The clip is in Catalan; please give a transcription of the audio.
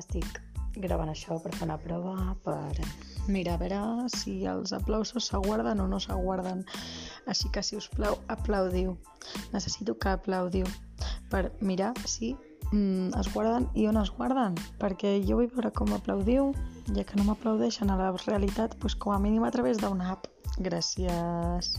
Estic gravant això per fer una prova, per mirar a veure si els aplausos s'aguarden o no s'aguarden. Així que, si us plau, aplaudiu. Necessito que aplaudiu per mirar si mm, es guarden i on es guarden, perquè jo vull veure com aplaudiu, ja que no m'aplaudeixen a la realitat, doncs com a mínim a través d'una app. Gràcies.